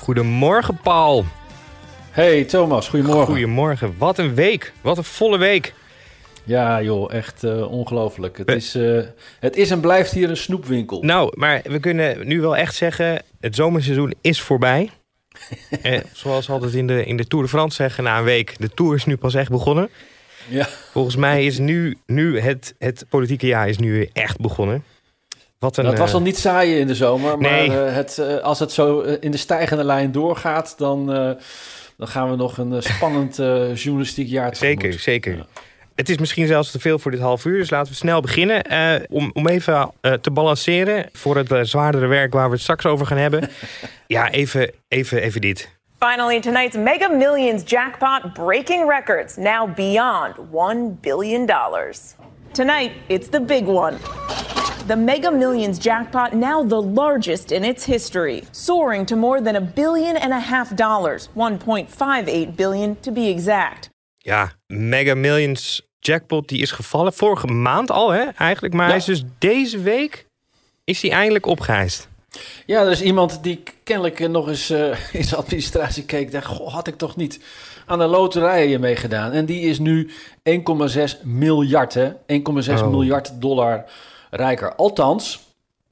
Goedemorgen, Paul. Hey Thomas, goedemorgen. Goedemorgen. Wat een week. Wat een volle week. Ja joh, echt eh, ongelooflijk. Het We- is, eh, het is en blijft hier een snoepwinkel. Nou, maar we kunnen nu wel echt zeggen... het zomerseizoen is voorbij. eh, zoals we altijd in de, in de Tour de France zeggen na een week... de Tour is nu pas echt begonnen. Ja. Volgens mij is nu, nu het, het politieke jaar is nu weer echt begonnen. Wat een, Dat was eh, al niet saai in de zomer, maar Nee. eh, het, eh, als het zo in de stijgende lijn doorgaat, dan, eh, dan gaan we nog een spannend eh, journalistiek jaar tegemoet. Zeker, zeker. Ja. Het is misschien zelfs te veel voor dit half uur, dus laten we snel beginnen. Eh, om, om even eh, te balanceren voor het zwaardere werk waar we het straks over gaan hebben. ja, even, even, even dit. Finally, tonight's Mega Millions jackpot breaking records, now beyond $1 billion. Tonight, it's the big one. The Mega Millions jackpot now the largest in its history, soaring to more than a billion and a half dollars, 1.58 billion to be exact. Ja, Mega Millions jackpot die is gevallen vorige maand al, hè, eigenlijk. Maar hij is dus deze week is hij eindelijk opgeheist. Ja, er is iemand die kennelijk nog eens eh, in zijn administratie keek. en Dacht, goh, had ik toch niet aan de loterijen meegedaan. En die is nu 1,6 miljard, hè? 1,6 Oh. miljard dollar rijker. Althans,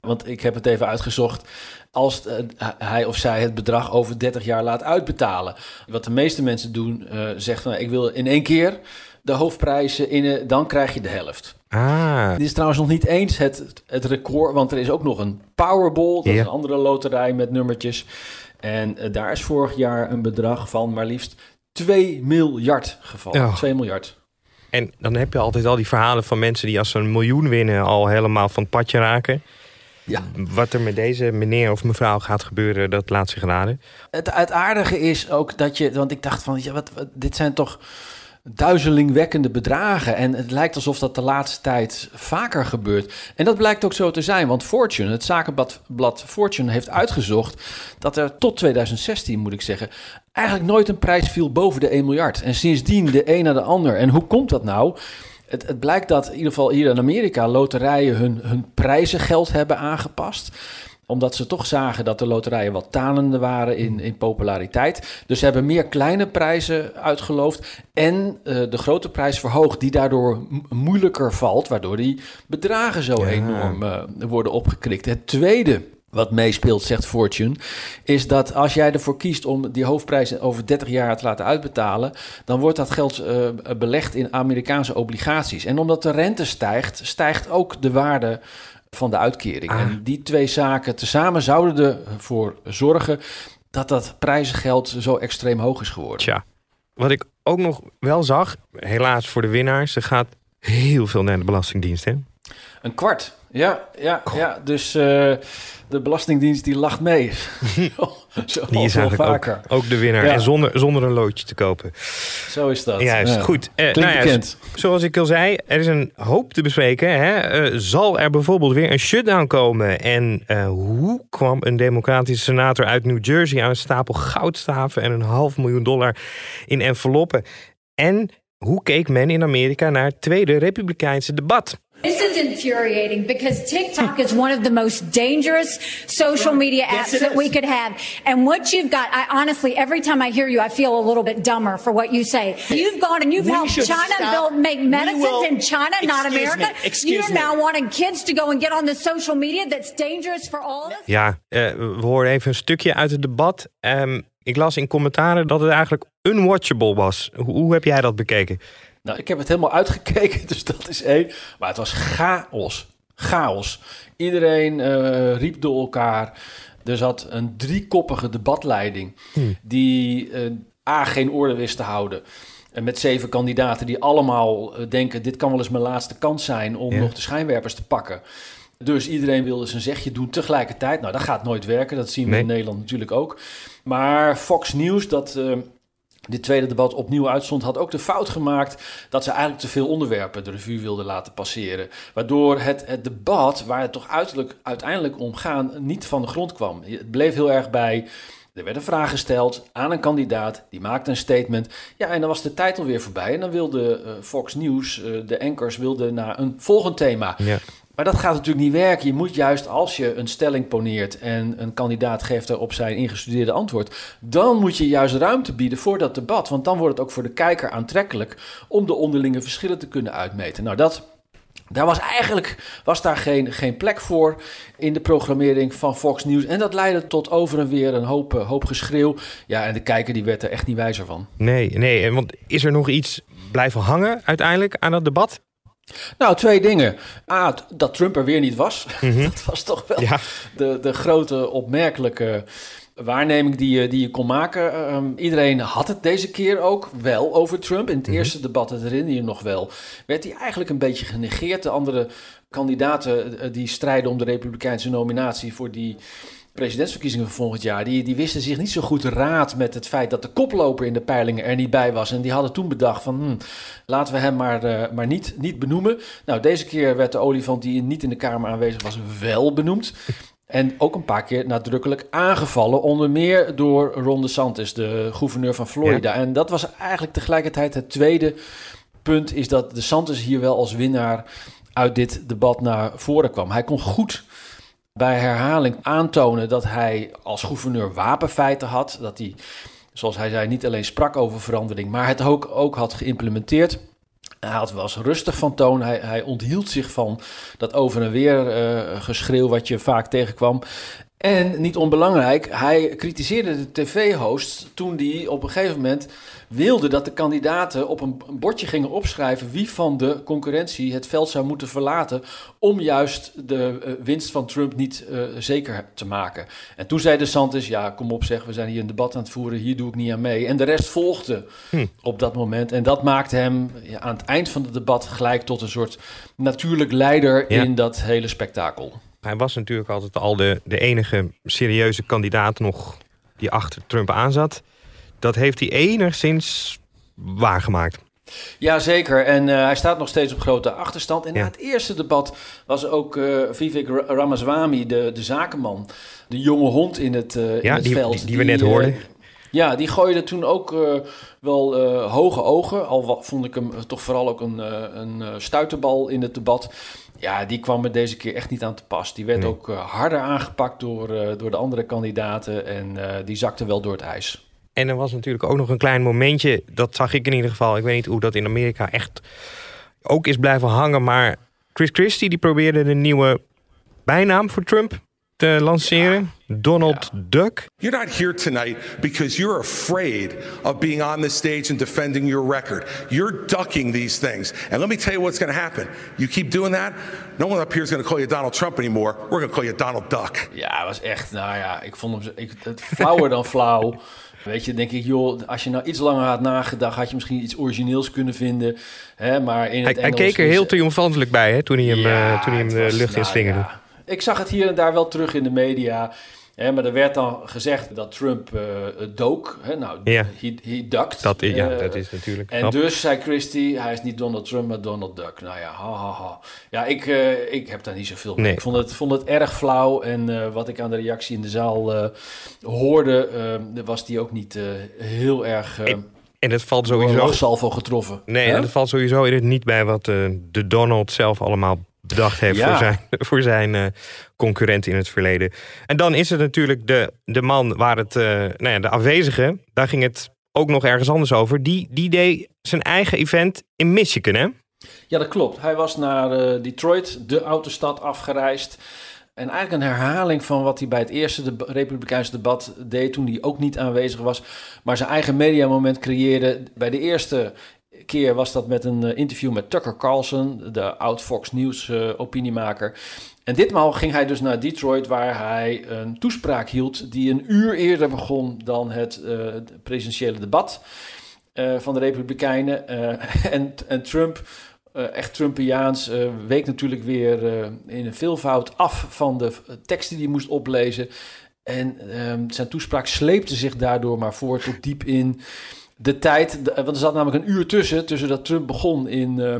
want ik heb het even uitgezocht. Als eh, hij of zij het bedrag over 30 jaar laat uitbetalen. Wat de meeste mensen doen, eh zegt van ik wil in één keer de hoofdprijzen in, dan krijg je de helft. Ah, Dit is trouwens nog niet eens het, het record, want er is ook nog een Powerball. Dat is een andere loterij met nummertjes. En eh, daar is vorig jaar een bedrag van maar liefst 2 miljard gevallen. Ja. 2 miljard. en dan heb je altijd al die verhalen van mensen die als ze een miljoen winnen al helemaal van het padje raken. Ja. Wat er met deze meneer of mevrouw gaat gebeuren, dat laat zich raden. Het, het aardige is ook dat je, want ik dacht van, ja, wat, wat- dit zijn toch duizelingwekkende bedragen. En het lijkt alsof dat de laatste tijd vaker gebeurt. En dat blijkt ook zo te zijn, want Fortune, het zakenblad blad Fortune, heeft uitgezocht dat er tot 2016, moet ik zeggen, eigenlijk nooit een prijs viel boven de 1 miljard. En sindsdien de een na de ander. En hoe komt dat nou? Het, het blijkt dat in ieder geval hier in Amerika loterijen hun, hun prijzengeld hebben aangepast omdat ze toch zagen dat de loterijen wat tanende waren in, in populariteit. Dus ze hebben meer kleine prijzen uitgeloofd. En eh, de grote prijs verhoogd, die daardoor moeilijker valt. Waardoor die bedragen zo enorm eh, worden opgekrikt. Het tweede wat meespeelt, zegt Fortune, is dat als jij ervoor kiest om die hoofdprijs over 30 jaar te laten uitbetalen, dan wordt dat geld eh, belegd in Amerikaanse obligaties. En omdat de rente stijgt, stijgt ook de waarde van de uitkering. Ah. En die twee zaken tezamen zouden ervoor zorgen dat dat prijzengeld zo extreem hoog is geworden. Tja, wat ik ook nog wel zag, helaas voor de winnaars, er gaat heel veel naar de Belastingdienst. Hè? Een kwart. Ja, ja, ja. Dus eh, de Belastingdienst die lacht mee. zo Die is eigenlijk vaker. ook, ook de winnaar. Ja. En zonder, zonder een loodje te kopen. Zo is dat. Juist, Ja. goed. Eh, nou ja, zoals ik al zei, er is een hoop te bespreken. Hè? Eh, zal er bijvoorbeeld weer een shutdown komen? En eh, hoe kwam een democratische senator uit New Jersey aan een stapel goudstaven en een half miljoen dollar in enveloppen? En hoe keek men in Amerika naar het tweede republikeinse debat? This is infuriating because TikTok is one of the most dangerous social media apps that we could have. And what you've got, I honestly, every time I hear you, I feel a little bit dumber for what you say. You've gone and you've We helped China build, make medicines will- in China, not America. me, excuse You're me. now wanting kids to go and get on the social media that's dangerous for all of us. Ja, eh, we horen even een stukje uit het debat. Ehm, ik las in commentaren dat het eigenlijk unwatchable was. Hoe, hoe heb jij dat bekeken? Nou, ik heb het helemaal uitgekeken, dus dat is één. Maar het was chaos. Chaos. Iedereen eh, riep door elkaar. Er zat een driekoppige debatleiding die eh, A, geen orde wist te houden. En met zeven kandidaten die allemaal eh, denken... dit kan wel eens mijn laatste kans zijn om Ja. nog de schijnwerpers te pakken. Dus iedereen wilde zijn zegje doen tegelijkertijd. Nou, dat gaat nooit werken. Dat zien we Nee. in Nederland natuurlijk ook. Maar Fox News, dat dit tweede debat opnieuw uitstond, had ook de fout gemaakt dat ze eigenlijk te veel onderwerpen de revue wilden laten passeren. Waardoor het, debat, waar het toch uiterlijk, uiteindelijk om gaan, niet van de grond kwam. Het bleef heel erg bij. Er werd een vraag gesteld aan een kandidaat, die maakte een statement. Ja, en dan was de tijd alweer voorbij. En dan wilde eh, Fox News, eh, de anchors, wilden naar een volgend thema. Ja. Maar dat gaat natuurlijk niet werken. Je moet juist als je een stelling poneert en een kandidaat geeft erop zijn ingestudeerde antwoord, dan moet je juist ruimte bieden voor dat debat. Want dan wordt het ook voor de kijker aantrekkelijk om de onderlinge verschillen te kunnen uitmeten. Nou, dat. Daar was eigenlijk was daar geen, geen plek voor in de programmering van Fox News. En dat leidde tot over en weer een hoop, eh, hoop geschreeuw. Ja, en de kijker die werd er echt niet wijzer van. Nee, nee. Want is er nog iets blijven hangen uiteindelijk aan dat debat? Nou, twee dingen. A, dat Trump er weer niet was. Dat was toch wel Ja. de, de grote opmerkelijke waarneming die je, die je kon maken. Ehm, iedereen had het deze keer ook wel over Trump. In het eerste debat, dat herinner je je nog wel, werd hij eigenlijk een beetje genegeerd. De andere kandidaten eh, die strijden om de Republikeinse nominatie voor die presidentsverkiezingen van volgend jaar, die, die wisten zich niet zo goed raad met het feit dat de koploper in de peilingen er niet bij was. En die hadden toen bedacht van, hmm, laten we hem maar, eh, maar niet, niet benoemen. Nou, deze keer werd de olifant die niet in de Kamer aanwezig was, wel benoemd. En ook een paar keer nadrukkelijk aangevallen, onder meer door Ron DeSantis, de gouverneur van Florida. En dat was eigenlijk tegelijkertijd het tweede punt, is dat DeSantis hier wel als winnaar uit dit debat naar voren kwam. Hij kon goed bij herhaling aantonen dat hij als gouverneur wapenfeiten had. Dat hij, zoals hij zei, niet alleen sprak over verandering, maar het ook, ook had geïmplementeerd. Hij was rustig van toon. Hij, hij onthield zich van dat over en weer eh, geschreeuw wat je vaak tegenkwam. En niet onbelangrijk, hij kritiseerde de tv-host toen die op een gegeven moment wilde dat de kandidaten op een bordje gingen opschrijven wie van de concurrentie het veld zou moeten verlaten om juist de eh, winst van Trump niet eh, zeker te maken. En toen zei de Santis, ja kom op zeg, we zijn hier een debat aan het voeren, hier doe ik niet aan mee. En de rest volgde op dat moment. En dat maakte hem ja, aan het eind van het debat gelijk tot een soort natuurlijk leider Ja. in dat hele spektakel. Hij was natuurlijk altijd al de, de enige serieuze kandidaat nog die achter Trump aanzat. Dat heeft hij enigszins waargemaakt. Jazeker, en eh, hij staat nog steeds op grote achterstand. En Ja. na het eerste debat was ook eh, Vivek Ra- Ramaswamy, de, de zakenman, de jonge hond in het, eh, in het die- veld. die- die we net hoorden. ja, die gooide toen ook wel hoge ogen. Al vond ik hem toch vooral ook een, eh, een stuiterbal in het debat. Ja, die kwam er deze keer echt niet aan te pas. Die werd Nee. ook eh, harder aangepakt door, eh, door de andere kandidaten. En eh, die zakte wel door het ijs. En er was natuurlijk ook nog een klein momentje, dat zag ik in ieder geval. Ik weet niet hoe dat in Amerika echt ook is blijven hangen. Maar Chris Christie die probeerde een nieuwe bijnaam voor Trump te lanceren. Donald Duck. You're not here tonight because you're afraid of being on the stage and defending your record. You're ducking these things. And let me tell you what's going to happen. You keep doing that, no one up here is going to call you Donald Trump anymore. We're going to call you Donald Duck. Ja, hij was echt, nou ja, ik vond hem ik, het flauwer dan flauw. Weet je, denk ik, joh, als je nou iets langer had nagedacht, had je misschien iets origineels kunnen vinden. Hè, maar in Hij, het hij Engels keek er is- heel triomfantelijk bij hè, toen hij hem, Ja, eh, toen hij hem het de was- lucht in nou slingerde. ja. Ik zag het hier en daar wel terug in de media. Hè, maar er werd dan gezegd dat Trump eh dook. Hè, nou, Ja. he, he ducked. Dat, i- ja, Eh, dat is natuurlijk En knap. dus zei Christie, hij is niet Donald Trump, maar Donald Duck. Nou ja, ha, ha, ha. Ja, ik, eh, ik heb daar niet zoveel mee. Nee. Ik vond het, vond het erg flauw. En wat ik aan de reactie in de zaal hoorde, was die ook niet heel erg uh, En het valt een sowieso... lachsalvo getroffen. Nee, Hè? en het valt sowieso niet bij wat de Donald zelf allemaal bedacht heeft Ja. voor zijn, voor zijn eh, concurrent in het verleden. En dan is het natuurlijk de, de man waar het, eh, nou ja, de afwezige, daar ging het ook nog ergens anders over. Die, die deed zijn eigen event in Michigan, hè? Ja, dat klopt. Hij was naar eh, Detroit, de autostad, afgereisd. En eigenlijk een herhaling van wat hij bij het eerste de Republikeinse debat deed toen hij ook niet aanwezig was, maar zijn eigen mediamoment creëerde. Bij de eerste keer was dat met een eh, interview met Tucker Carlson, de oud Fox News uh, opiniemaker. En ditmaal ging hij dus naar Detroit, waar hij een toespraak hield die een uur eerder begon dan het uh, presidentiële debat van de Republikeinen. en, en Trump echt Trumpiaans, uh, week natuurlijk weer in een veelvoud af van de teksten die hij moest oplezen. En um, zijn toespraak sleepte zich daardoor maar voor tot diep in de tijd. want er zat namelijk een uur tussen, tussen dat Trump begon in, uh,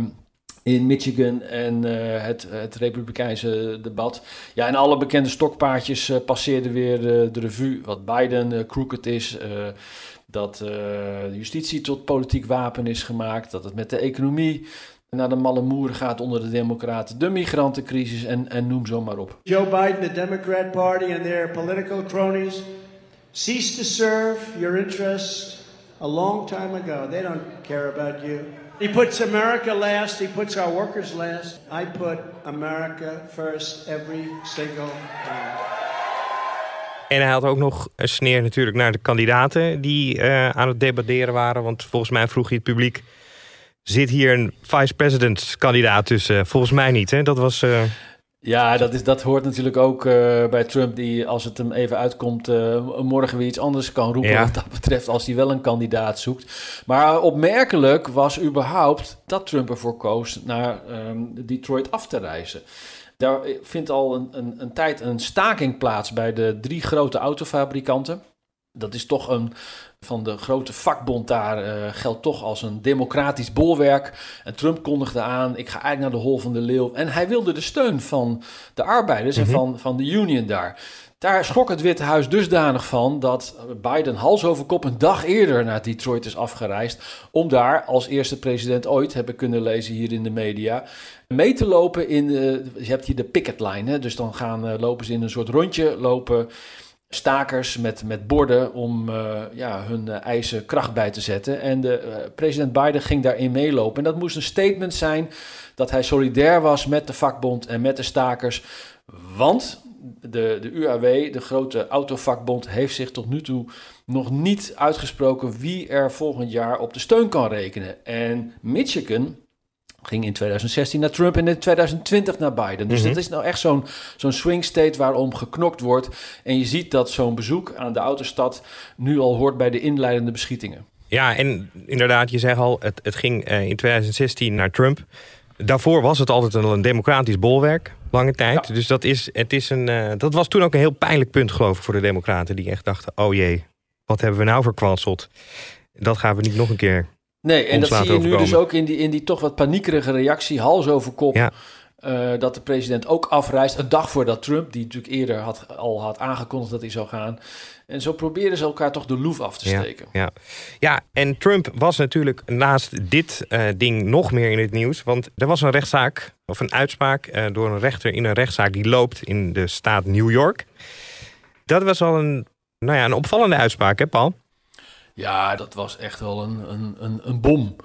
in Michigan en uh, het, het Republikeinse debat. Ja, en alle bekende stokpaardjes uh, passeerden weer de revue. Wat Biden crooked is, dat de justitie tot politiek wapen is gemaakt, dat het met de economie naar de malle moeren gaat onder de democraten, de migrantencrisis en, en noem zo maar op. Joe Biden, the Democrat Party and their political cronies ceased to serve your interests a long time ago. They don't care about you. He puts America last. He puts our workers last. I put America first every single time. En hij had ook nog een sneer natuurlijk naar de kandidaten die uh, aan het debatteren waren. Want volgens mij vroeg hij het publiek... zit hier een vice-president kandidaat tussen? Volgens mij niet, hè? Dat was... Uh... Ja, dat, is, dat hoort natuurlijk ook uh, bij Trump, die als het hem even uitkomt, uh, morgen weer iets anders kan roepen. Ja. Wat dat betreft, als hij wel een kandidaat zoekt. Maar opmerkelijk was überhaupt dat Trump ervoor koos naar um, Detroit af te reizen. Daar vindt al een, een, een tijd een staking plaats bij de drie grote autofabrikanten. Dat is toch een, van de grote vakbond daar uh, geldt toch als een democratisch bolwerk. En Trump kondigde aan, ik ga eigenlijk naar de Hol van de Leeuw. En hij wilde de steun van de arbeiders en van, van de union daar. Daar schrok het Witte Huis dusdanig van dat Biden hals over kop een dag eerder naar Detroit is afgereisd. Om daar als eerste president ooit, heb ik kunnen lezen hier in de media, mee te lopen in. De, je hebt hier de picket line, hè, dus dan gaan uh, lopen ze in een soort rondje lopen stakers met, met borden om uh, ja, hun uh, eisen kracht bij te zetten. En de, uh, president Biden ging daarin meelopen. En dat moest een statement zijn dat hij solidair was met de vakbond en met de stakers. Want de, de UAW, de grote autovakbond, heeft zich tot nu toe nog niet uitgesproken wie er volgend jaar op de steun kan rekenen. En Michigan ging in 2016 naar Trump en in 2020 naar Biden. Dus Mhm. dat is nou echt zo'n zo'n swing state waarom geknokt wordt. En je ziet dat zo'n bezoek aan de autostad nu al hoort bij de inleidende beschietingen. Ja, en inderdaad, je zegt al, het, het ging eh, in 2016 naar Trump. Daarvoor was het altijd al een democratisch bolwerk, lange tijd. Dus dat, is, het is een, eh, dat was toen ook een heel pijnlijk punt, geloof ik, voor de democraten. Die echt dachten, oh jee, wat hebben we nou verkwanseld? Dat gaan we niet nog een keer Nee, en dat zie je nu dus ook in die, in die toch wat paniekerige reactie, hals over kop. Ja. eh, dat de president ook afreist, een dag voordat Trump, die natuurlijk eerder had, al had aangekondigd dat hij zou gaan. En zo proberen ze elkaar toch de loef af te Ja, steken. Ja, ja, en Trump was natuurlijk naast dit eh, ding nog meer in het nieuws. Want er was een rechtszaak, of een uitspraak eh, door een rechter in een rechtszaak die loopt in de staat New York. Dat was al een, nou ja, een opvallende uitspraak, hè, Paul? Ja, dat was echt wel een, een, een, een bom.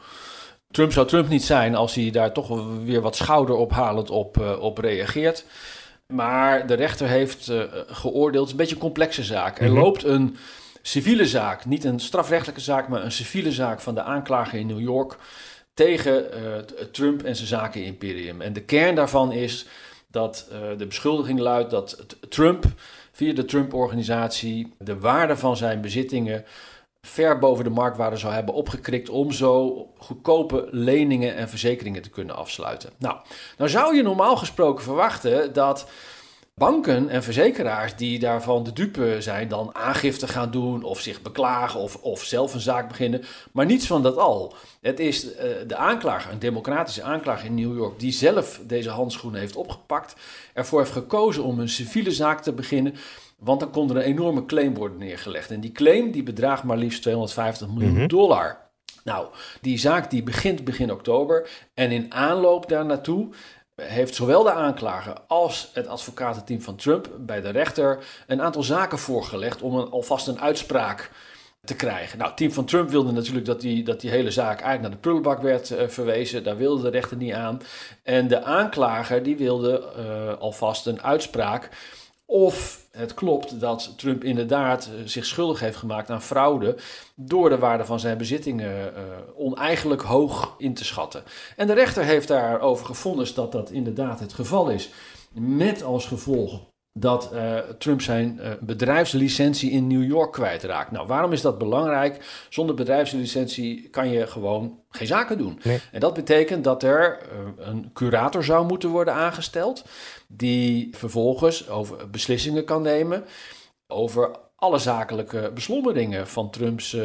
Trump zou Trump niet zijn als hij daar toch weer wat schouderophalend op, eh, op reageert. Maar de rechter heeft eh, geoordeeld, het is een beetje een complexe zaak. Er Mhm. loopt een civiele zaak, niet een strafrechtelijke zaak, maar een civiele zaak van de aanklager in New York tegen eh, Trump en zijn zakenimperium. En de kern daarvan is dat de beschuldiging luidt dat Trump via de Trump-organisatie de waarde van zijn bezittingen ver boven de marktwaarde zou hebben opgekrikt om zo goedkope leningen en verzekeringen te kunnen afsluiten. Nou, nou zou je normaal gesproken verwachten dat banken en verzekeraars die daarvan de dupe zijn, dan aangifte gaan doen of zich beklagen of, of zelf een zaak beginnen. Maar niets van dat al. Het is eh, de aanklager, een democratische aanklager in New York, die zelf deze handschoenen heeft opgepakt, ervoor heeft gekozen om een civiele zaak te beginnen. Want dan kon er een enorme claim worden neergelegd. En die claim die bedraagt maar liefst 250 miljoen Mhm. dollar. Nou, die zaak die begint begin oktober. En in aanloop daar naartoe heeft zowel de aanklager als het advocatenteam van Trump bij de rechter een aantal zaken voorgelegd om een, alvast een uitspraak te krijgen. Nou, het team van Trump wilde natuurlijk dat die, dat die hele zaak eigenlijk naar de prullenbak werd uh, verwezen. Daar wilde de rechter niet aan. En de aanklager die wilde uh, alvast een uitspraak of het klopt dat Trump inderdaad uh, zich schuldig heeft gemaakt aan fraude door de waarde van zijn bezittingen uh, oneigenlijk hoog in te schatten. En de rechter heeft daarover gevonden dat dat inderdaad het geval is. Met als gevolg dat uh, Trump zijn uh, bedrijfslicentie in New York kwijtraakt. Nou, waarom is dat belangrijk? Zonder bedrijfslicentie kan je gewoon geen zaken doen. Nee. En dat betekent dat er uh, een curator zou moeten worden aangesteld, die vervolgens over beslissingen kan nemen over alle zakelijke beslommeringen van Trumps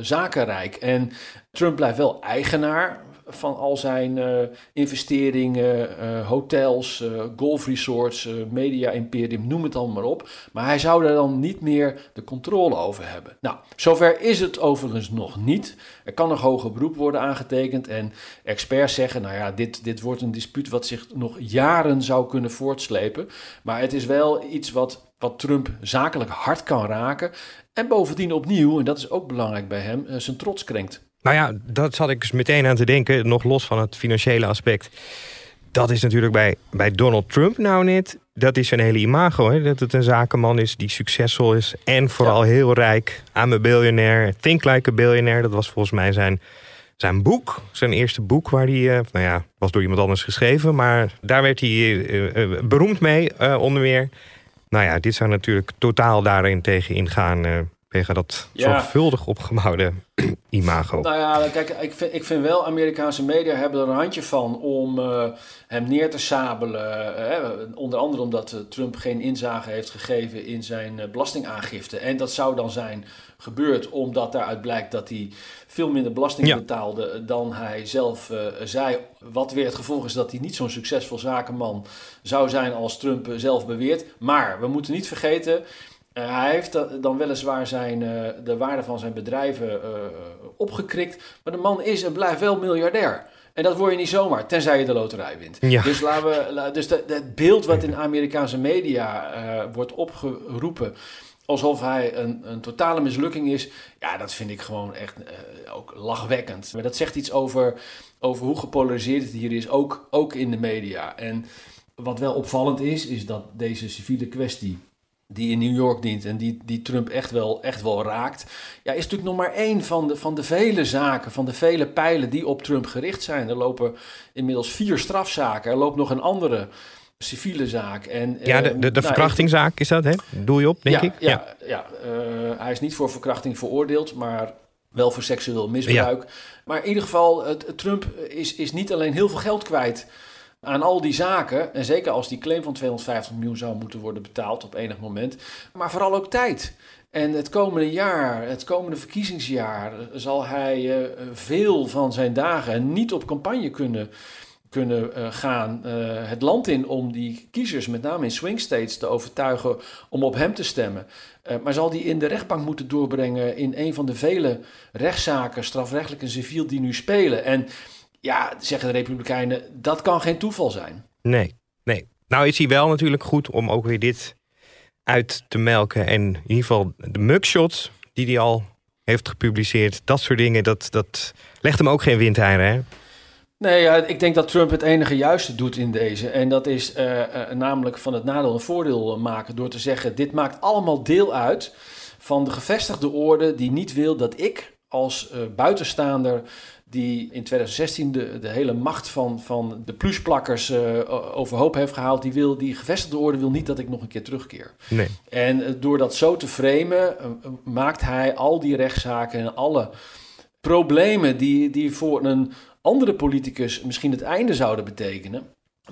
zakenrijk. En Trump blijft wel eigenaar van al zijn uh, investeringen, uh, hotels, uh, golfresorts, media imperium, noem het allemaal maar op. Maar hij zou daar dan niet meer de controle over hebben. Nou, zover is het overigens nog niet. Er kan nog hoger beroep worden aangetekend en experts zeggen, nou ja, dit, dit wordt een dispuut wat zich nog jaren zou kunnen voortslepen. Maar het is wel iets wat, wat Trump zakelijk hard kan raken. En bovendien opnieuw, en dat is ook belangrijk bij hem, zijn trots krenkt. Nou ja, dat zat ik dus meteen aan te denken, nog los van het financiële aspect. Dat is natuurlijk bij, bij Donald Trump nou net. Dat is zijn hele imago. Hè? Dat het een zakenman is die succesvol is. En vooral ja. heel rijk. I'm a billionaire. Think like a billionaire. Dat was volgens mij zijn, zijn boek. Zijn eerste boek waar hij... Uh, nou ja, was door iemand anders geschreven. Maar daar werd hij uh, uh, beroemd mee, onder meer. Nou ja, dit zou natuurlijk totaal daarin tegen ingaan tegen dat ja. zorgvuldig opgebouwde imago. Nou ja, kijk, ik vind, ik vind wel, Amerikaanse media hebben er een handje van om uh, hem neer te sabelen. Uh, onder andere omdat uh, Trump geen inzage heeft gegeven in zijn belastingaangifte. En dat zou dan zijn gebeurd omdat daaruit blijkt dat hij veel minder belasting ja. betaalde dan hij zelf zei. Wat weer het gevolg is dat hij niet zo'n succesvol zakenman zou zijn als Trump zelf beweert. Maar we moeten niet vergeten... Uh, hij heeft dan weliswaar zijn, uh, de waarde van zijn bedrijven uh, opgekrikt. Maar de man is en blijft wel miljardair. En dat word je niet zomaar, tenzij je de loterij wint. Ja. Dus, laten we, dus het beeld wat in Amerikaanse media wordt opgeroepen... alsof hij een, een totale mislukking is... ja, dat vind ik gewoon echt ook lachwekkend. Maar dat zegt iets over, over hoe gepolariseerd het hier is, ook, ook in de media. En wat wel opvallend is, is dat deze civiele kwestie die in New York dient en die, die Trump echt wel, echt wel raakt, ja, is natuurlijk nog maar één van de, van de vele zaken, van de vele pijlen die op Trump gericht zijn. Er lopen inmiddels vier strafzaken. Er loopt nog een andere civiele zaak. En, ja, de, de, de nou, verkrachtingszaak is dat, hè? Doe je op, denk ja, ik? Ja, ja. ja uh, hij is niet voor verkrachting veroordeeld, maar wel voor seksueel misbruik. Ja. Maar in ieder geval, Trump is, is niet alleen heel veel geld kwijt aan al die zaken. En zeker als die claim van 250 miljoen zou moeten worden betaald op enig moment. Maar vooral ook tijd. En het komende jaar, het komende verkiezingsjaar, zal hij uh, veel van zijn dagen niet op campagne kunnen, kunnen uh, gaan uh, het land in om die kiezers, met name in swing states, te overtuigen om op hem te stemmen. maar zal die in de rechtbank moeten doorbrengen in een van de vele rechtszaken, strafrechtelijk en civiel, die nu spelen. En ja, zeggen de Republikeinen, dat kan geen toeval zijn. Nee, nee. Nou is hij wel natuurlijk goed om ook weer dit uit te melken. En in ieder geval de mugshots die hij al heeft gepubliceerd, dat soort dingen, dat, dat legt hem ook geen windeieren, hè? Nee, ja, ik denk dat Trump het enige juiste doet in deze. En dat is uh, uh, namelijk van het nadeel een voordeel maken door te zeggen: dit maakt allemaal deel uit van de gevestigde orde die niet wil dat ik als uh, buitenstaander die in 2016 de, de hele macht van, van de plusplakkers uh, overhoop heeft gehaald. Die, wil, die gevestigde orde wil niet dat ik nog een keer terugkeer. Nee. En uh, door dat zo te framen, uh, maakt hij al die rechtszaken en alle problemen die, die voor een andere politicus misschien het einde zouden betekenen.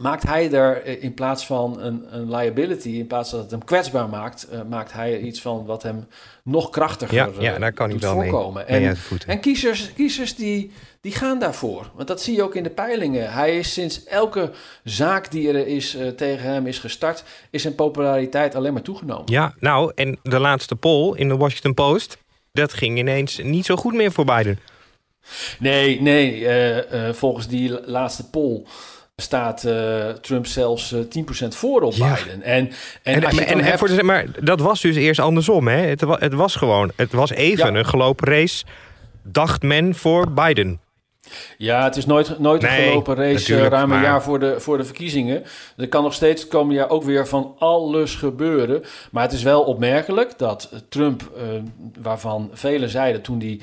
Maakt hij er in plaats van een, een liability, in plaats dat het hem kwetsbaar maakt, maakt hij er iets van wat hem nog krachtiger ja, ja, daar kan hij wel voorkomen. Mee, en, en kiezers, kiezers die, die gaan daarvoor. Want dat zie je ook in de peilingen. Hij is sinds elke zaak die er is uh, tegen hem is gestart, is zijn populariteit alleen maar toegenomen. Ja, nou, en de laatste poll in de Washington Post, dat ging ineens niet zo goed meer voor Biden. Nee, nee. Uh, volgens die laatste poll staat uh, Trump zelfs uh, 10% voor op ja. Biden. En, en, en, en, en hebt... voor de, maar dat was dus eerst andersom. Hè? Het, het was gewoon, het was even ja. een gelopen race, dacht men voor Biden. Ja, het is nooit, nooit een gelopen race natuurlijk, ruim een maar- jaar voor de, voor de verkiezingen. Er kan nog steeds het komende jaar ook weer van alles gebeuren. Maar het is wel opmerkelijk dat eh, Trump, eh, waarvan velen zeiden toen hij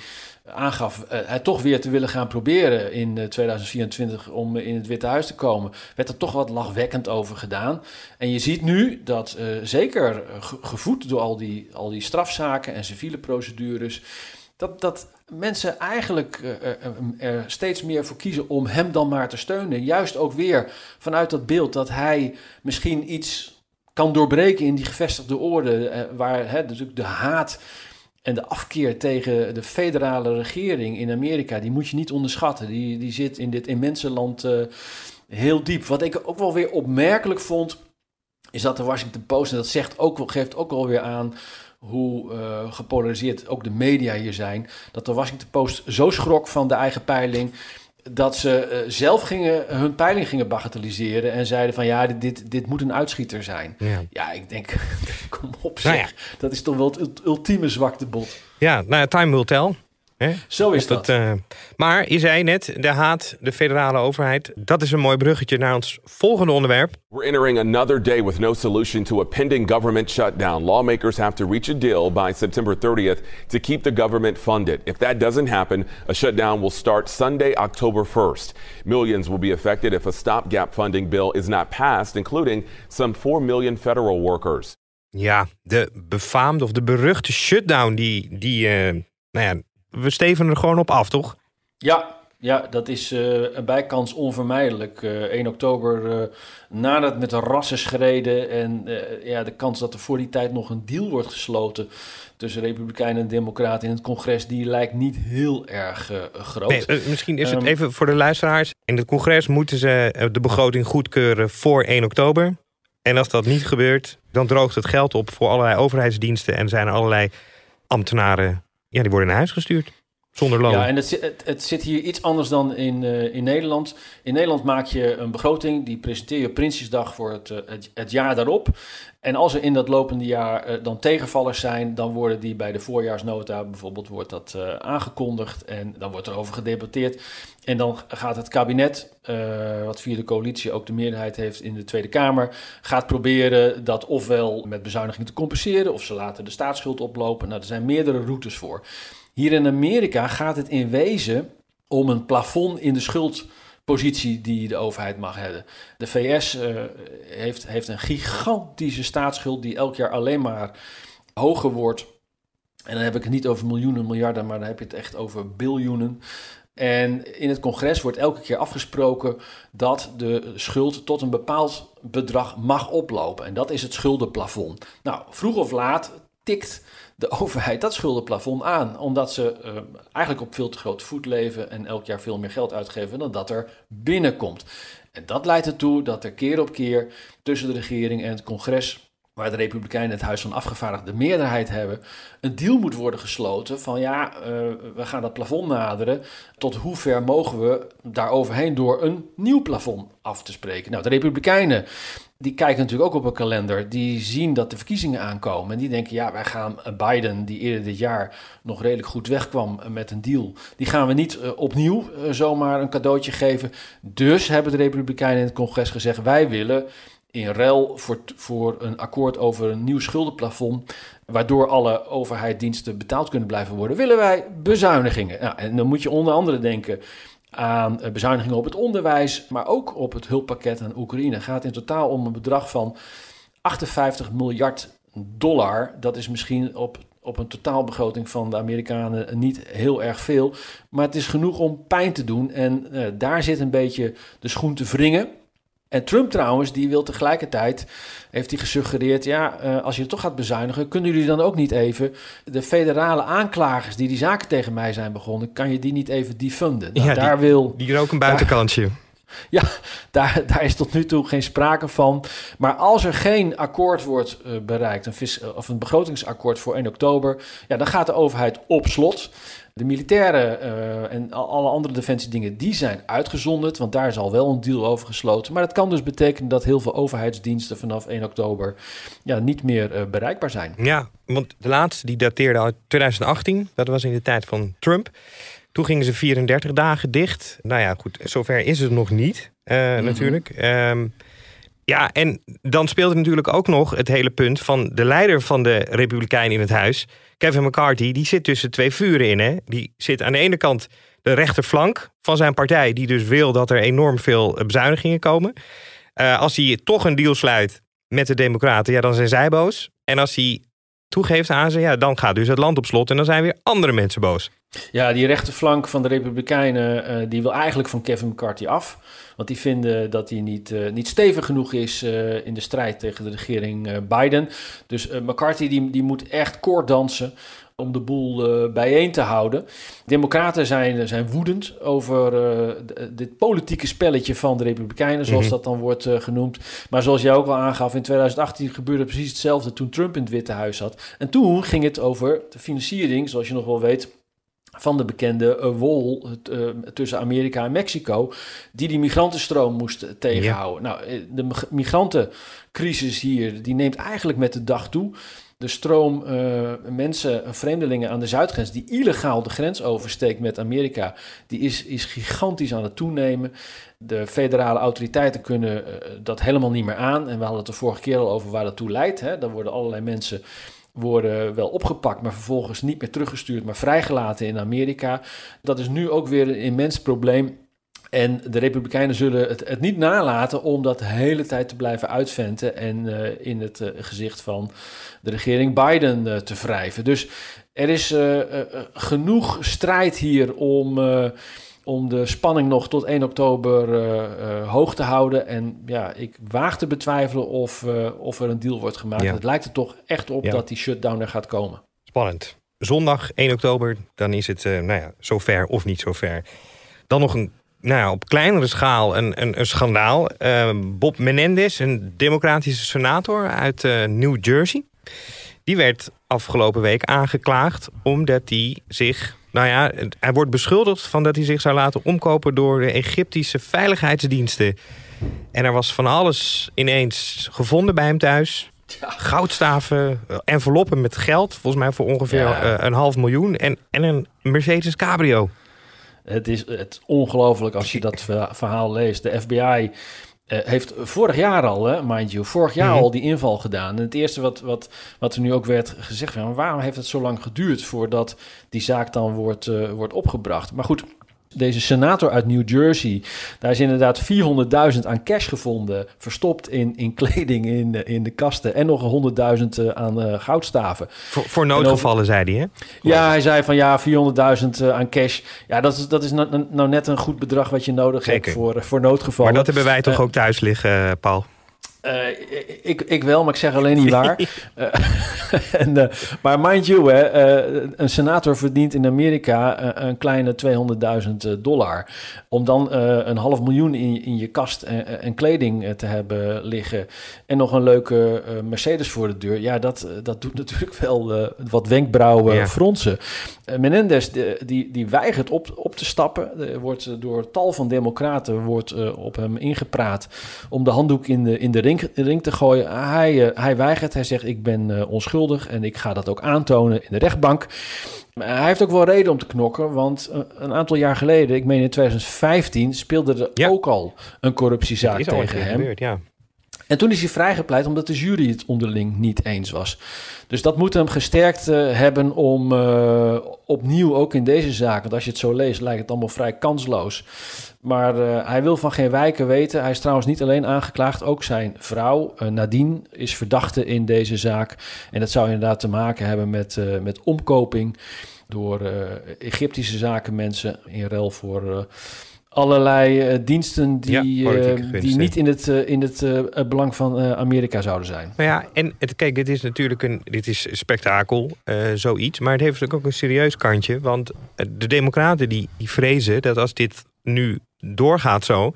aangaf eh, het toch weer te willen gaan proberen in eh, 2024 om in het Witte Huis te komen, werd er toch wat lachwekkend over gedaan. En je ziet nu dat eh, zeker eh, ge- gevoed door al die, al die strafzaken en civiele procedures, dat, dat mensen eigenlijk eh, eh, eh, er steeds meer voor kiezen om hem dan maar te steunen. Juist ook weer vanuit dat beeld dat hij misschien iets kan doorbreken in die gevestigde orde, eh, waar hè, natuurlijk de haat en de afkeer tegen de federale regering in Amerika, die moet je niet onderschatten. Die, die zit in dit immense land eh, heel diep. Wat ik ook wel weer opmerkelijk vond, is dat de Washington Post, en dat zegt ook, geeft ook wel weer aan hoe eh, gepolariseerd ook de media hier zijn, dat de Washington Post zo schrok van de eigen peiling dat ze eh, zelf gingen, hun peiling gingen bagatelliseren en zeiden van ja, dit, dit, dit moet een uitschieter zijn. Ja. Ja, ik denk, kom op Nou zeg, ja. dat is toch wel het ult- ultieme zwaktebod. Ja, nou, time will tell. Hè? Zo is Of dat. eh, maar je zei net, de haat, de federale overheid. Dat is een mooi bruggetje naar ons volgende onderwerp. We're entering another day with no solution to a pending government shutdown. Lawmakers have to reach a deal by September 30th to keep the government funded. If that doesn't happen, a shutdown will start Sunday, October 1st. Millions will be affected if a stopgap funding bill is not passed, including some 4 million federal workers. Ja, de befaamde of de beruchte shutdown, die, die eh, nou ja, we steven er gewoon op af, toch? Ja, ja, dat is eh, een bijkans onvermijdelijk. Eh 1 oktober, eh, nadat met de rassen schreden en ja, de kans dat er voor die tijd nog een deal wordt gesloten tussen Republikeinen en Democraten in het congres, die lijkt niet heel erg groot. Nee, misschien is het Ehm, even voor de luisteraars. In het congres moeten ze de begroting goedkeuren voor 1 oktober. En als dat niet gebeurt, dan droogt het geld op voor allerlei overheidsdiensten. En zijn er allerlei ambtenaren, ja, die worden naar huis gestuurd. Zonder. Ja, en het, het, zit hier iets anders dan in, eh, in Nederland. In Nederland maak je een begroting, die presenteer je Prinsjesdag voor het, eh, het, het jaar daarop. En als er in dat lopende jaar eh, dan tegenvallers zijn, dan worden die bij de voorjaarsnota bijvoorbeeld wordt dat, aangekondigd en dan wordt er over gedebatteerd. En dan gaat het kabinet, wat via de coalitie ook de meerderheid heeft in de Tweede Kamer, gaat proberen dat ofwel met bezuiniging te compenseren, of ze laten de staatsschuld oplopen. Nou, er zijn meerdere routes voor. Hier in Amerika gaat het in wezen om een plafond in de schuldpositie die de overheid mag hebben. De VS eh, heeft, heeft een gigantische staatsschuld die elk jaar alleen maar hoger wordt. En dan heb ik het niet over miljoenen, miljarden, maar dan heb je het echt over biljoenen. En in het congres wordt elke keer afgesproken dat de schuld tot een bepaald bedrag mag oplopen. En dat is het schuldenplafond. Nou, vroeg of laat tikt de overheid dat schuldenplafond aan. Omdat ze eh, eigenlijk op veel te grote voet leven en elk jaar veel meer geld uitgeven dan dat er binnenkomt. En dat leidt ertoe dat er keer op keer tussen de regering en het congres waar de Republikeinen het Huis van Afgevaardigden de meerderheid hebben, een deal moet worden gesloten van ja, eh, we gaan dat plafond naderen. Tot hoe ver mogen we daar overheen door een nieuw plafond af te spreken? Nou, de Republikeinen die kijken natuurlijk ook op een kalender. Die zien dat de verkiezingen aankomen. En die denken, ja, wij gaan Biden, die eerder dit jaar nog redelijk goed wegkwam met een deal. Die gaan we niet eh, opnieuw eh, zomaar een cadeautje geven. Dus hebben de Republikeinen in het congres gezegd, wij willen in ruil voor, voor een akkoord over een nieuw schuldenplafond, waardoor alle overheidsdiensten betaald kunnen blijven worden, willen wij bezuinigingen. Nou, en dan moet je onder andere denken aan eh, bezuinigingen op het onderwijs, maar ook op het hulppakket aan Oekraïne. Het gaat in totaal om een bedrag van 58 miljard dollar. Dat is misschien op, op een totaalbegroting van de Amerikanen niet heel erg veel, maar het is genoeg om pijn te doen. En eh, daar zit een beetje de schoen te wringen. En Trump trouwens, die wil tegelijkertijd, heeft hij gesuggereerd, ja, eh, als je het toch gaat bezuinigen, kunnen jullie dan ook niet even de federale aanklagers die die zaken tegen mij zijn begonnen, kan je die niet even defunden? Nou, Ja, daar die- wil, Die er ook een buitenkantje. Ja, daar, daar is tot nu toe geen sprake van. Maar als er geen akkoord wordt uh, bereikt, een vis, of een begrotingsakkoord voor 1 oktober, ja, dan gaat de overheid op slot. De militairen uh, en alle andere defensiedingen, die zijn uitgezonderd, want daar is al wel een deal over gesloten. Maar dat kan dus betekenen dat heel veel overheidsdiensten vanaf 1 oktober ja, niet meer bereikbaar zijn. Ja, want de laatste die dateerde uit 2018, dat was in de tijd van Trump. Toen gingen ze 34 dagen dicht. Nou ja, goed, zover is het nog niet, uh, mm -hmm. natuurlijk. Um, ja, en dan speelt natuurlijk ook nog het hele punt van de leider van de Republikeinen in het huis, Kevin McCarthy, die zit tussen twee vuren in. Hè? Die zit aan de ene kant de rechterflank van zijn partij, die dus wil dat er enorm veel bezuinigingen komen. Uh, als hij toch een deal sluit met de Democraten, ja, dan zijn zij boos. En als hij toegeeft aan ze, ja, dan gaat dus het land op slot en dan zijn weer andere mensen boos. Ja, die rechterflank van de Republikeinen, uh, die wil eigenlijk van Kevin McCarthy af. Want die vinden dat hij niet, uh, niet stevig genoeg is uh, in de strijd tegen de regering Biden. Dus McCarthy die, die moet echt koorddansen om de boel bijeen te houden. Democraten zijn, zijn woedend over dit politieke spelletje van de Republikeinen, zoals mm -hmm. dat dan wordt genoemd. Maar zoals jij ook al aangaf, in 2018 gebeurde precies hetzelfde toen Trump in het Witte Huis zat. En toen ging het over de financiering, zoals je nog wel weet van de bekende wol uh, tussen Amerika en Mexico, die die migrantenstroom moest tegenhouden. Ja. Nou, de migrantencrisis hier, die neemt eigenlijk met de dag toe. De stroom uh, mensen, vreemdelingen aan de zuidgrens, die illegaal de grens oversteekt met Amerika, die is, is gigantisch aan het toenemen. De federale autoriteiten kunnen dat helemaal niet meer aan. En we hadden het de vorige keer al over waar dat toe leidt. Hè. Dan worden allerlei mensen worden wel opgepakt, maar vervolgens niet meer teruggestuurd, maar vrijgelaten in Amerika. Dat is nu ook weer een immens probleem. En de Republikeinen zullen het, het niet nalaten om dat de hele tijd te blijven uitventen en uh, in het uh, gezicht van de regering Biden uh, te wrijven. Dus er is genoeg strijd hier om om de spanning nog tot 1 oktober hoog te houden. En ja, ik waag te betwijfelen of, of er een deal wordt gemaakt. Ja. Het lijkt er toch echt op ja. dat die shutdown er gaat komen. Spannend. Zondag 1 oktober, dan is het nou ja, zover of niet zover. Dan nog een, nou ja, op kleinere schaal een, een, een schandaal. Bob Menendez, een democratische senator uit New Jersey... die werd afgelopen week aangeklaagd omdat hij zich nou ja, hij wordt beschuldigd van dat hij zich zou laten omkopen door de Egyptische veiligheidsdiensten. En er was van alles ineens gevonden bij hem thuis. Goudstaven, enveloppen met geld, volgens mij voor ongeveer ja. een half miljoen. En, en een Mercedes Cabrio. Het is het ongelooflijk als je dat verhaal leest. De FBI uh, heeft vorig jaar al, hè, mind you, vorig jaar mm -hmm. al die inval gedaan. En het eerste wat, wat, wat er nu ook werd gezegd, waarom heeft het zo lang geduurd voordat die zaak dan wordt, uh, wordt opgebracht? Maar goed, deze senator uit New Jersey, daar is inderdaad 400.000 aan cash gevonden, verstopt in, in kleding in, in de kasten en nog 100.000 aan uh, goudstaven. Voor, voor noodgevallen, over, zei hij, hè? Ja, hij zei van ja, 400.000 uh, aan cash. Ja, dat is, dat is nou, nou, net een goed bedrag wat je nodig Zeker. hebt voor, voor noodgevallen. Maar dat hebben wij toch uh, ook thuis liggen, Paul? Uh, ik, ik wel, maar ik zeg alleen niet waar. uh, en, uh, maar mind you, hè, een senator verdient in Amerika een kleine 200.000 dollar. Om dan een half miljoen in, in je kast en, en, kleding te hebben liggen. En nog een leuke Mercedes voor de deur. Ja, dat, dat doet natuurlijk wel wat wenkbrauwen ja. fronsen. Menendez die, die weigert op, op te stappen. Er wordt door tal van democraten wordt, op hem ingepraat om de handdoek in de, in de ring ring te gooien. Hij, uh, hij weigert. Hij zegt: Ik ben uh, onschuldig en ik ga dat ook aantonen in de rechtbank. Maar hij heeft ook wel reden om te knokken, want uh, een aantal jaar geleden, ik meen in 2015, speelde er ja. ook al een corruptiezaak tegen hem. Gebeurd, ja. En toen is hij vrijgepleit omdat de jury het onderling niet eens was. Dus dat moet hem gesterkt uh, hebben om uh, opnieuw ook in deze zaak, want als je het zo leest, lijkt het allemaal vrij kansloos. Maar uh, hij wil van geen wijken weten. Hij is trouwens niet alleen aangeklaagd, ook zijn vrouw Nadine is verdachte in deze zaak. En dat zou inderdaad te maken hebben met, met omkoping door Egyptische zakenmensen in ruil voor allerlei uh, diensten die, ja, uh, die niet in het, uh, in het belang van Amerika zouden zijn. Nou ja, en het, kijk, dit is natuurlijk een dit is spektakel, zoiets. Maar het heeft natuurlijk ook een serieus kantje. Want de Democraten die, die vrezen dat als dit nu doorgaat zo,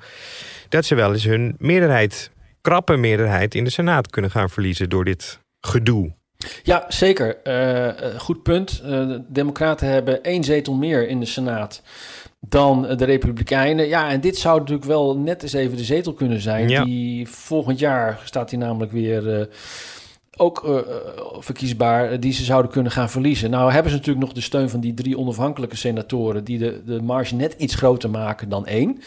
dat ze wel eens hun meerderheid, krappe meerderheid in de Senaat kunnen gaan verliezen door dit gedoe. Ja, zeker. Uh, goed punt. Uh, de Democraten hebben één zetel meer in de Senaat dan de Republikeinen. Ja, en dit zou natuurlijk wel net eens even de zetel kunnen zijn. Ja. Die volgend jaar staat hij namelijk weer. Uh, ook uh, verkiesbaar, die ze zouden kunnen gaan verliezen. Nou hebben ze natuurlijk nog de steun van die drie onafhankelijke senatoren... die de, de marge net iets groter maken dan één.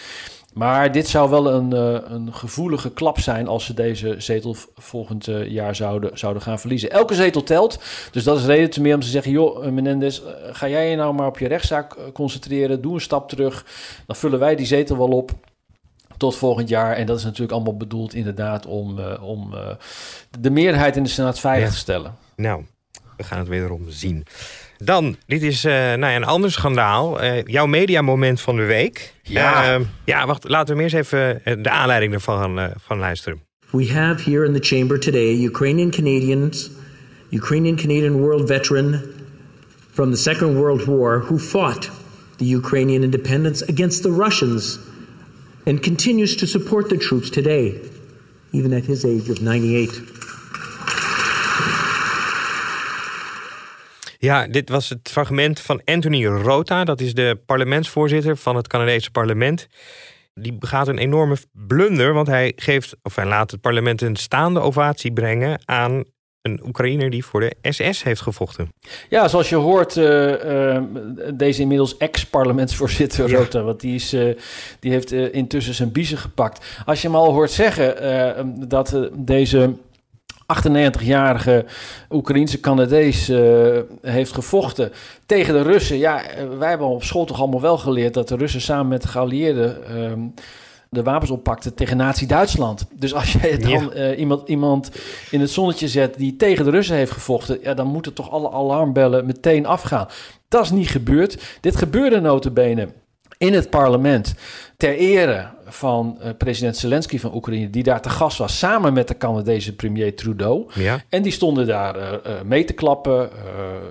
Maar dit zou wel een, uh, een gevoelige klap zijn als ze deze zetel volgend jaar zouden, zouden gaan verliezen. Elke zetel telt, dus dat is reden te meer om te zeggen... joh, Menendez, ga jij je nou maar op je rechtszaak concentreren, doe een stap terug... dan vullen wij die zetel wel op tot volgend jaar. En dat is natuurlijk allemaal bedoeld inderdaad om, uh, om uh, de meerderheid in de Senaat veilig ja. te stellen. Nou, we gaan het wederom zien. Dan, dit is uh, nou ja, een ander schandaal. jouw mediamoment van de week. Ja. ja, wacht, laten we eerst even de aanleiding ervan van luisteren. We have here in the chamber today Ukrainian Canadians, Ukrainian Canadian world veteran from the Second World War who fought the Ukrainian independence against the Russians and continues to support the troops today, even at his age of 98. Ja, dit was het fragment van Anthony Rota. Dat is de parlementsvoorzitter van het Canadese parlement. Die begaat een enorme blunder, want hij geeft, of hij laat het parlement een staande ovatie brengen aan een Oekraïner die voor de SS heeft gevochten. Ja, zoals je hoort, uh, uh, deze inmiddels ex-parlementsvoorzitter ja. Rota, want die, is, uh, die heeft intussen zijn biezen gepakt. Als je hem al hoort zeggen dat deze 98-jarige Oekraïense Canadees heeft gevochten tegen de Russen. Ja, wij hebben op school toch allemaal wel geleerd dat de Russen samen met de geallieerden ehm, de wapens oppakte tegen Nazi-Duitsland. Dus als jij dan ja. uh, iemand, iemand in het zonnetje zet die tegen de Russen heeft gevochten, ja, dan moeten toch alle alarmbellen meteen afgaan. Dat is niet gebeurd. Dit gebeurde notabene in het parlement ter ere van uh, president Zelensky van Oekraïne, die daar te gast was, samen met de Canadese premier Trudeau. Ja. En die stonden daar uh, mee te klappen.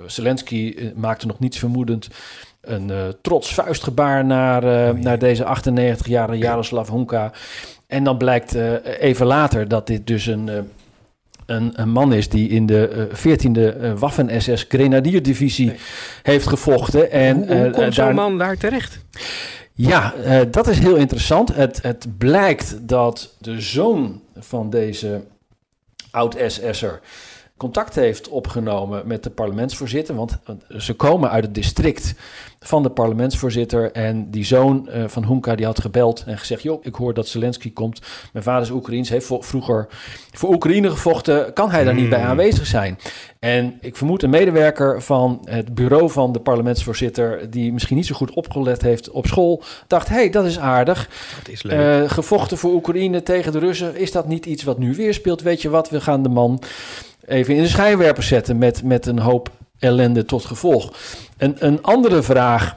Zelensky maakte nog niets vermoedend een uh, trots vuistgebaar naar, uh, oh, naar deze 98-jarige Jaroslav Honka. En dan blijkt uh, even later dat dit dus een, een, een, man is die in de 14e Waffen-SS Grenadierdivisie nee. heeft gevochten. En, hoe, hoe komt zo'n man daar terecht? Ja, dat is heel interessant. Het, het blijkt dat de zoon van deze oud-SS'er contact heeft opgenomen met de parlementsvoorzitter. Want ze komen uit het district van de parlementsvoorzitter. En die zoon uh, van Hunka die had gebeld en gezegd... joh, ik hoor dat Zelensky komt. Mijn vader is Oekraïens, heeft vroeger voor Oekraïne gevochten. Kan hij daar niet bij aanwezig zijn? En ik vermoed een medewerker van het bureau van de parlementsvoorzitter... die misschien niet zo goed opgelet heeft op school... dacht, hé, hey, dat is aardig. Dat is leuk. Uh, gevochten voor Oekraïne tegen de Russen. Is dat niet iets wat nu weer speelt? Weet je wat, we gaan de man even in de schijnwerper zetten... met, met een hoop ellende tot gevolg. Een, een andere vraag,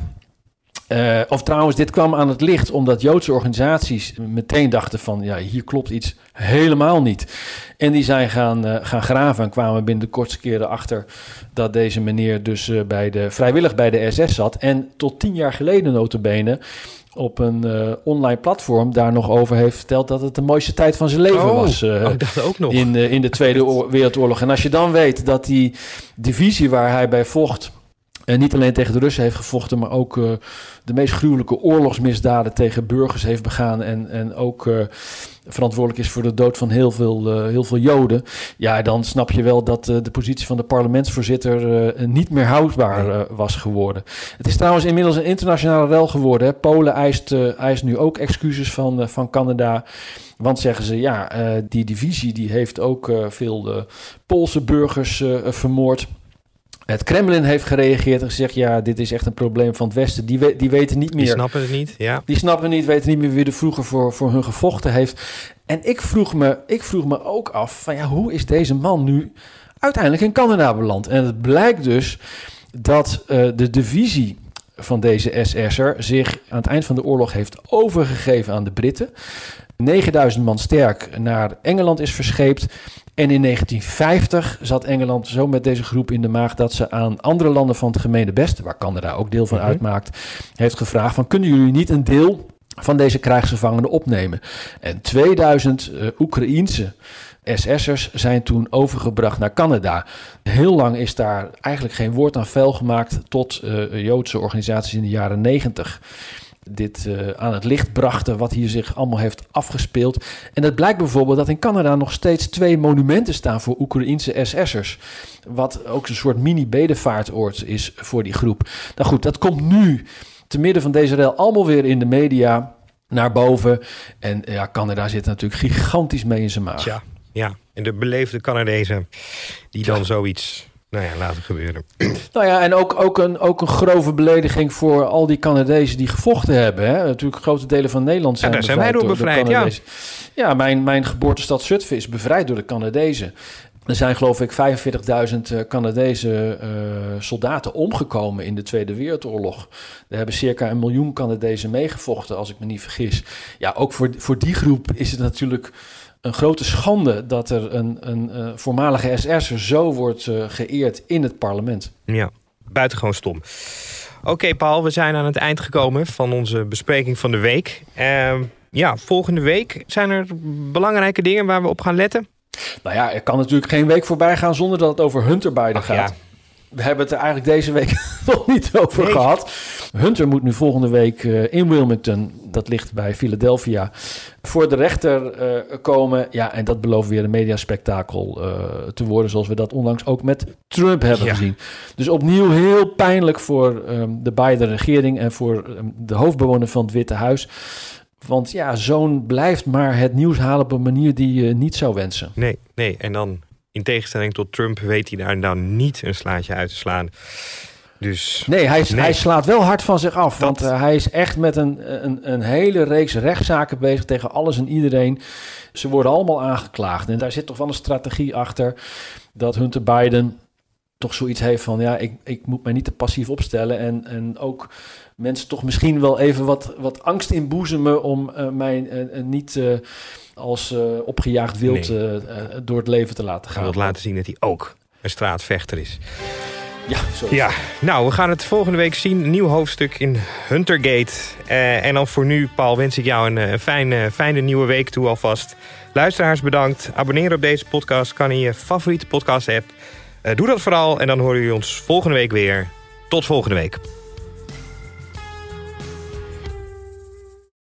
uh, of trouwens, dit kwam aan het licht omdat Joodse organisaties meteen dachten van, ja, hier klopt iets helemaal niet. En die zijn gaan, uh, gaan graven en kwamen binnen de kortste keren achter dat deze meneer dus uh, bij de, vrijwillig bij de SS zat. En tot tien jaar geleden notabene op een uh, online platform daar nog over heeft verteld dat het de mooiste tijd van zijn leven oh, was. Uh, oh, dat ook nog. In, uh, in de Tweede Wereldoorlog. En als je dan weet dat die divisie waar hij bij vocht. En niet alleen tegen de Russen heeft gevochten, maar ook uh, de meest gruwelijke oorlogsmisdaden tegen burgers heeft begaan. En, en ook uh, verantwoordelijk is voor de dood van heel veel, uh, heel veel Joden. Ja, dan snap je wel dat de positie van de parlementsvoorzitter niet meer houdbaar was geworden. Het is trouwens inmiddels een internationale rel geworden. Hè. Polen eist, eist nu ook excuses van, van Canada. Want zeggen ze, ja, die divisie die heeft ook veel Poolse burgers vermoord. Het Kremlin heeft gereageerd en gezegd: ja, dit is echt een probleem van het Westen. Die, we, die weten niet meer. Die snappen het niet, ja. Die snappen het niet, weten niet meer wie er vroeger voor, voor hun gevochten heeft. En ik vroeg, me, ik vroeg me ook af: van ja, hoe is deze man nu uiteindelijk in Canada beland? En het blijkt dus dat uh, de divisie van deze SS'er zich aan het eind van de oorlog heeft overgegeven aan de Britten. 9000 man sterk naar Engeland is verscheept. En in 1950 zat Engeland zo met deze groep in de maag dat ze aan andere landen van het gemene best, waar Canada ook deel van Mhm. uitmaakt, heeft gevraagd van kunnen jullie niet een deel van deze krijgsgevangenen opnemen. En 2000 uh, Oekraïense SS'ers zijn toen overgebracht naar Canada. Heel lang is daar eigenlijk geen woord aan vuil gemaakt tot uh, Joodse organisaties in de jaren 90 dit uh, aan het licht brachten, wat hier zich allemaal heeft afgespeeld. En het blijkt bijvoorbeeld dat in Canada nog steeds twee monumenten staan voor Oekraïense SS'ers. Wat ook een soort mini-bedevaartoord is voor die groep. Nou goed, dat komt nu te midden van deze rel allemaal weer in de media naar boven. En ja, Canada zit natuurlijk gigantisch mee in zijn maag. Ja, ja. en de beleefde Canadezen die dan zoiets nou ja, laten gebeuren. Nou ja, en ook, ook, een, ook een grove belediging voor al die Canadezen die gevochten hebben. Hè? Natuurlijk grote delen van Nederland zijn, ja, daar zijn wij door bevrijd, ja. Ja, mijn, mijn geboortestad Zutphen is bevrijd door de Canadezen. Er zijn geloof ik 45.000 Canadese uh, soldaten omgekomen in de Tweede Wereldoorlog. Er hebben circa een miljoen Canadezen meegevochten, als ik me niet vergis. Ja, ook voor, voor die groep is het natuurlijk een grote schande dat er een, een, uh, voormalige SS'er zo wordt uh, geëerd in het parlement. Ja, buitengewoon stom. Oké, Paul, we zijn aan het eind gekomen van onze bespreking van de week. Uh, ja, volgende week zijn er belangrijke dingen waar we op gaan letten. Nou ja, er kan natuurlijk geen week voorbij gaan zonder dat het over Hunter Biden Ach, gaat. Ja. We hebben het er eigenlijk deze week nog niet over nee. gehad. Hunter moet nu volgende week uh, in Wilmington, dat ligt bij Philadelphia, voor de rechter uh, komen. Ja, en dat belooft weer een mediaspectakel uh, te worden, zoals we dat onlangs ook met Trump hebben ja. gezien. Dus opnieuw heel pijnlijk voor um, de Biden-regering en voor um, de hoofdbewoner van het Witte Huis. Want ja, zo'n blijft maar het nieuws halen op een manier die je niet zou wensen. Nee, nee. En dan in tegenstelling tot Trump weet hij daar nou niet een slaatje uit te slaan. Dus, nee, hij, nee. hij slaat wel hard van zich af. Dat... Want uh, hij is echt met een, een, een hele reeks rechtszaken bezig tegen alles en iedereen. Ze worden allemaal aangeklaagd. En daar zit toch wel een strategie achter dat Hunter Biden toch zoiets heeft van... ja, ik, ik moet mij niet te passief opstellen. En, en ook mensen toch misschien wel even wat, wat angst inboezemen... om uh, mij uh, niet als opgejaagd wild nee. door het leven te laten gaan. Hij wil laten zien dat hij ook een straatvechter is. Ja, zo. Ja, nou, we gaan het volgende week zien. Een nieuw hoofdstuk in Huntergate. En dan voor nu, Paul, wens ik jou een, een fijne, fijne nieuwe week toe alvast. Luisteraars bedankt. Abonneren op deze podcast kan in je favoriete podcast-app. Doe dat vooral en dan horen jullie ons volgende week weer. Tot volgende week.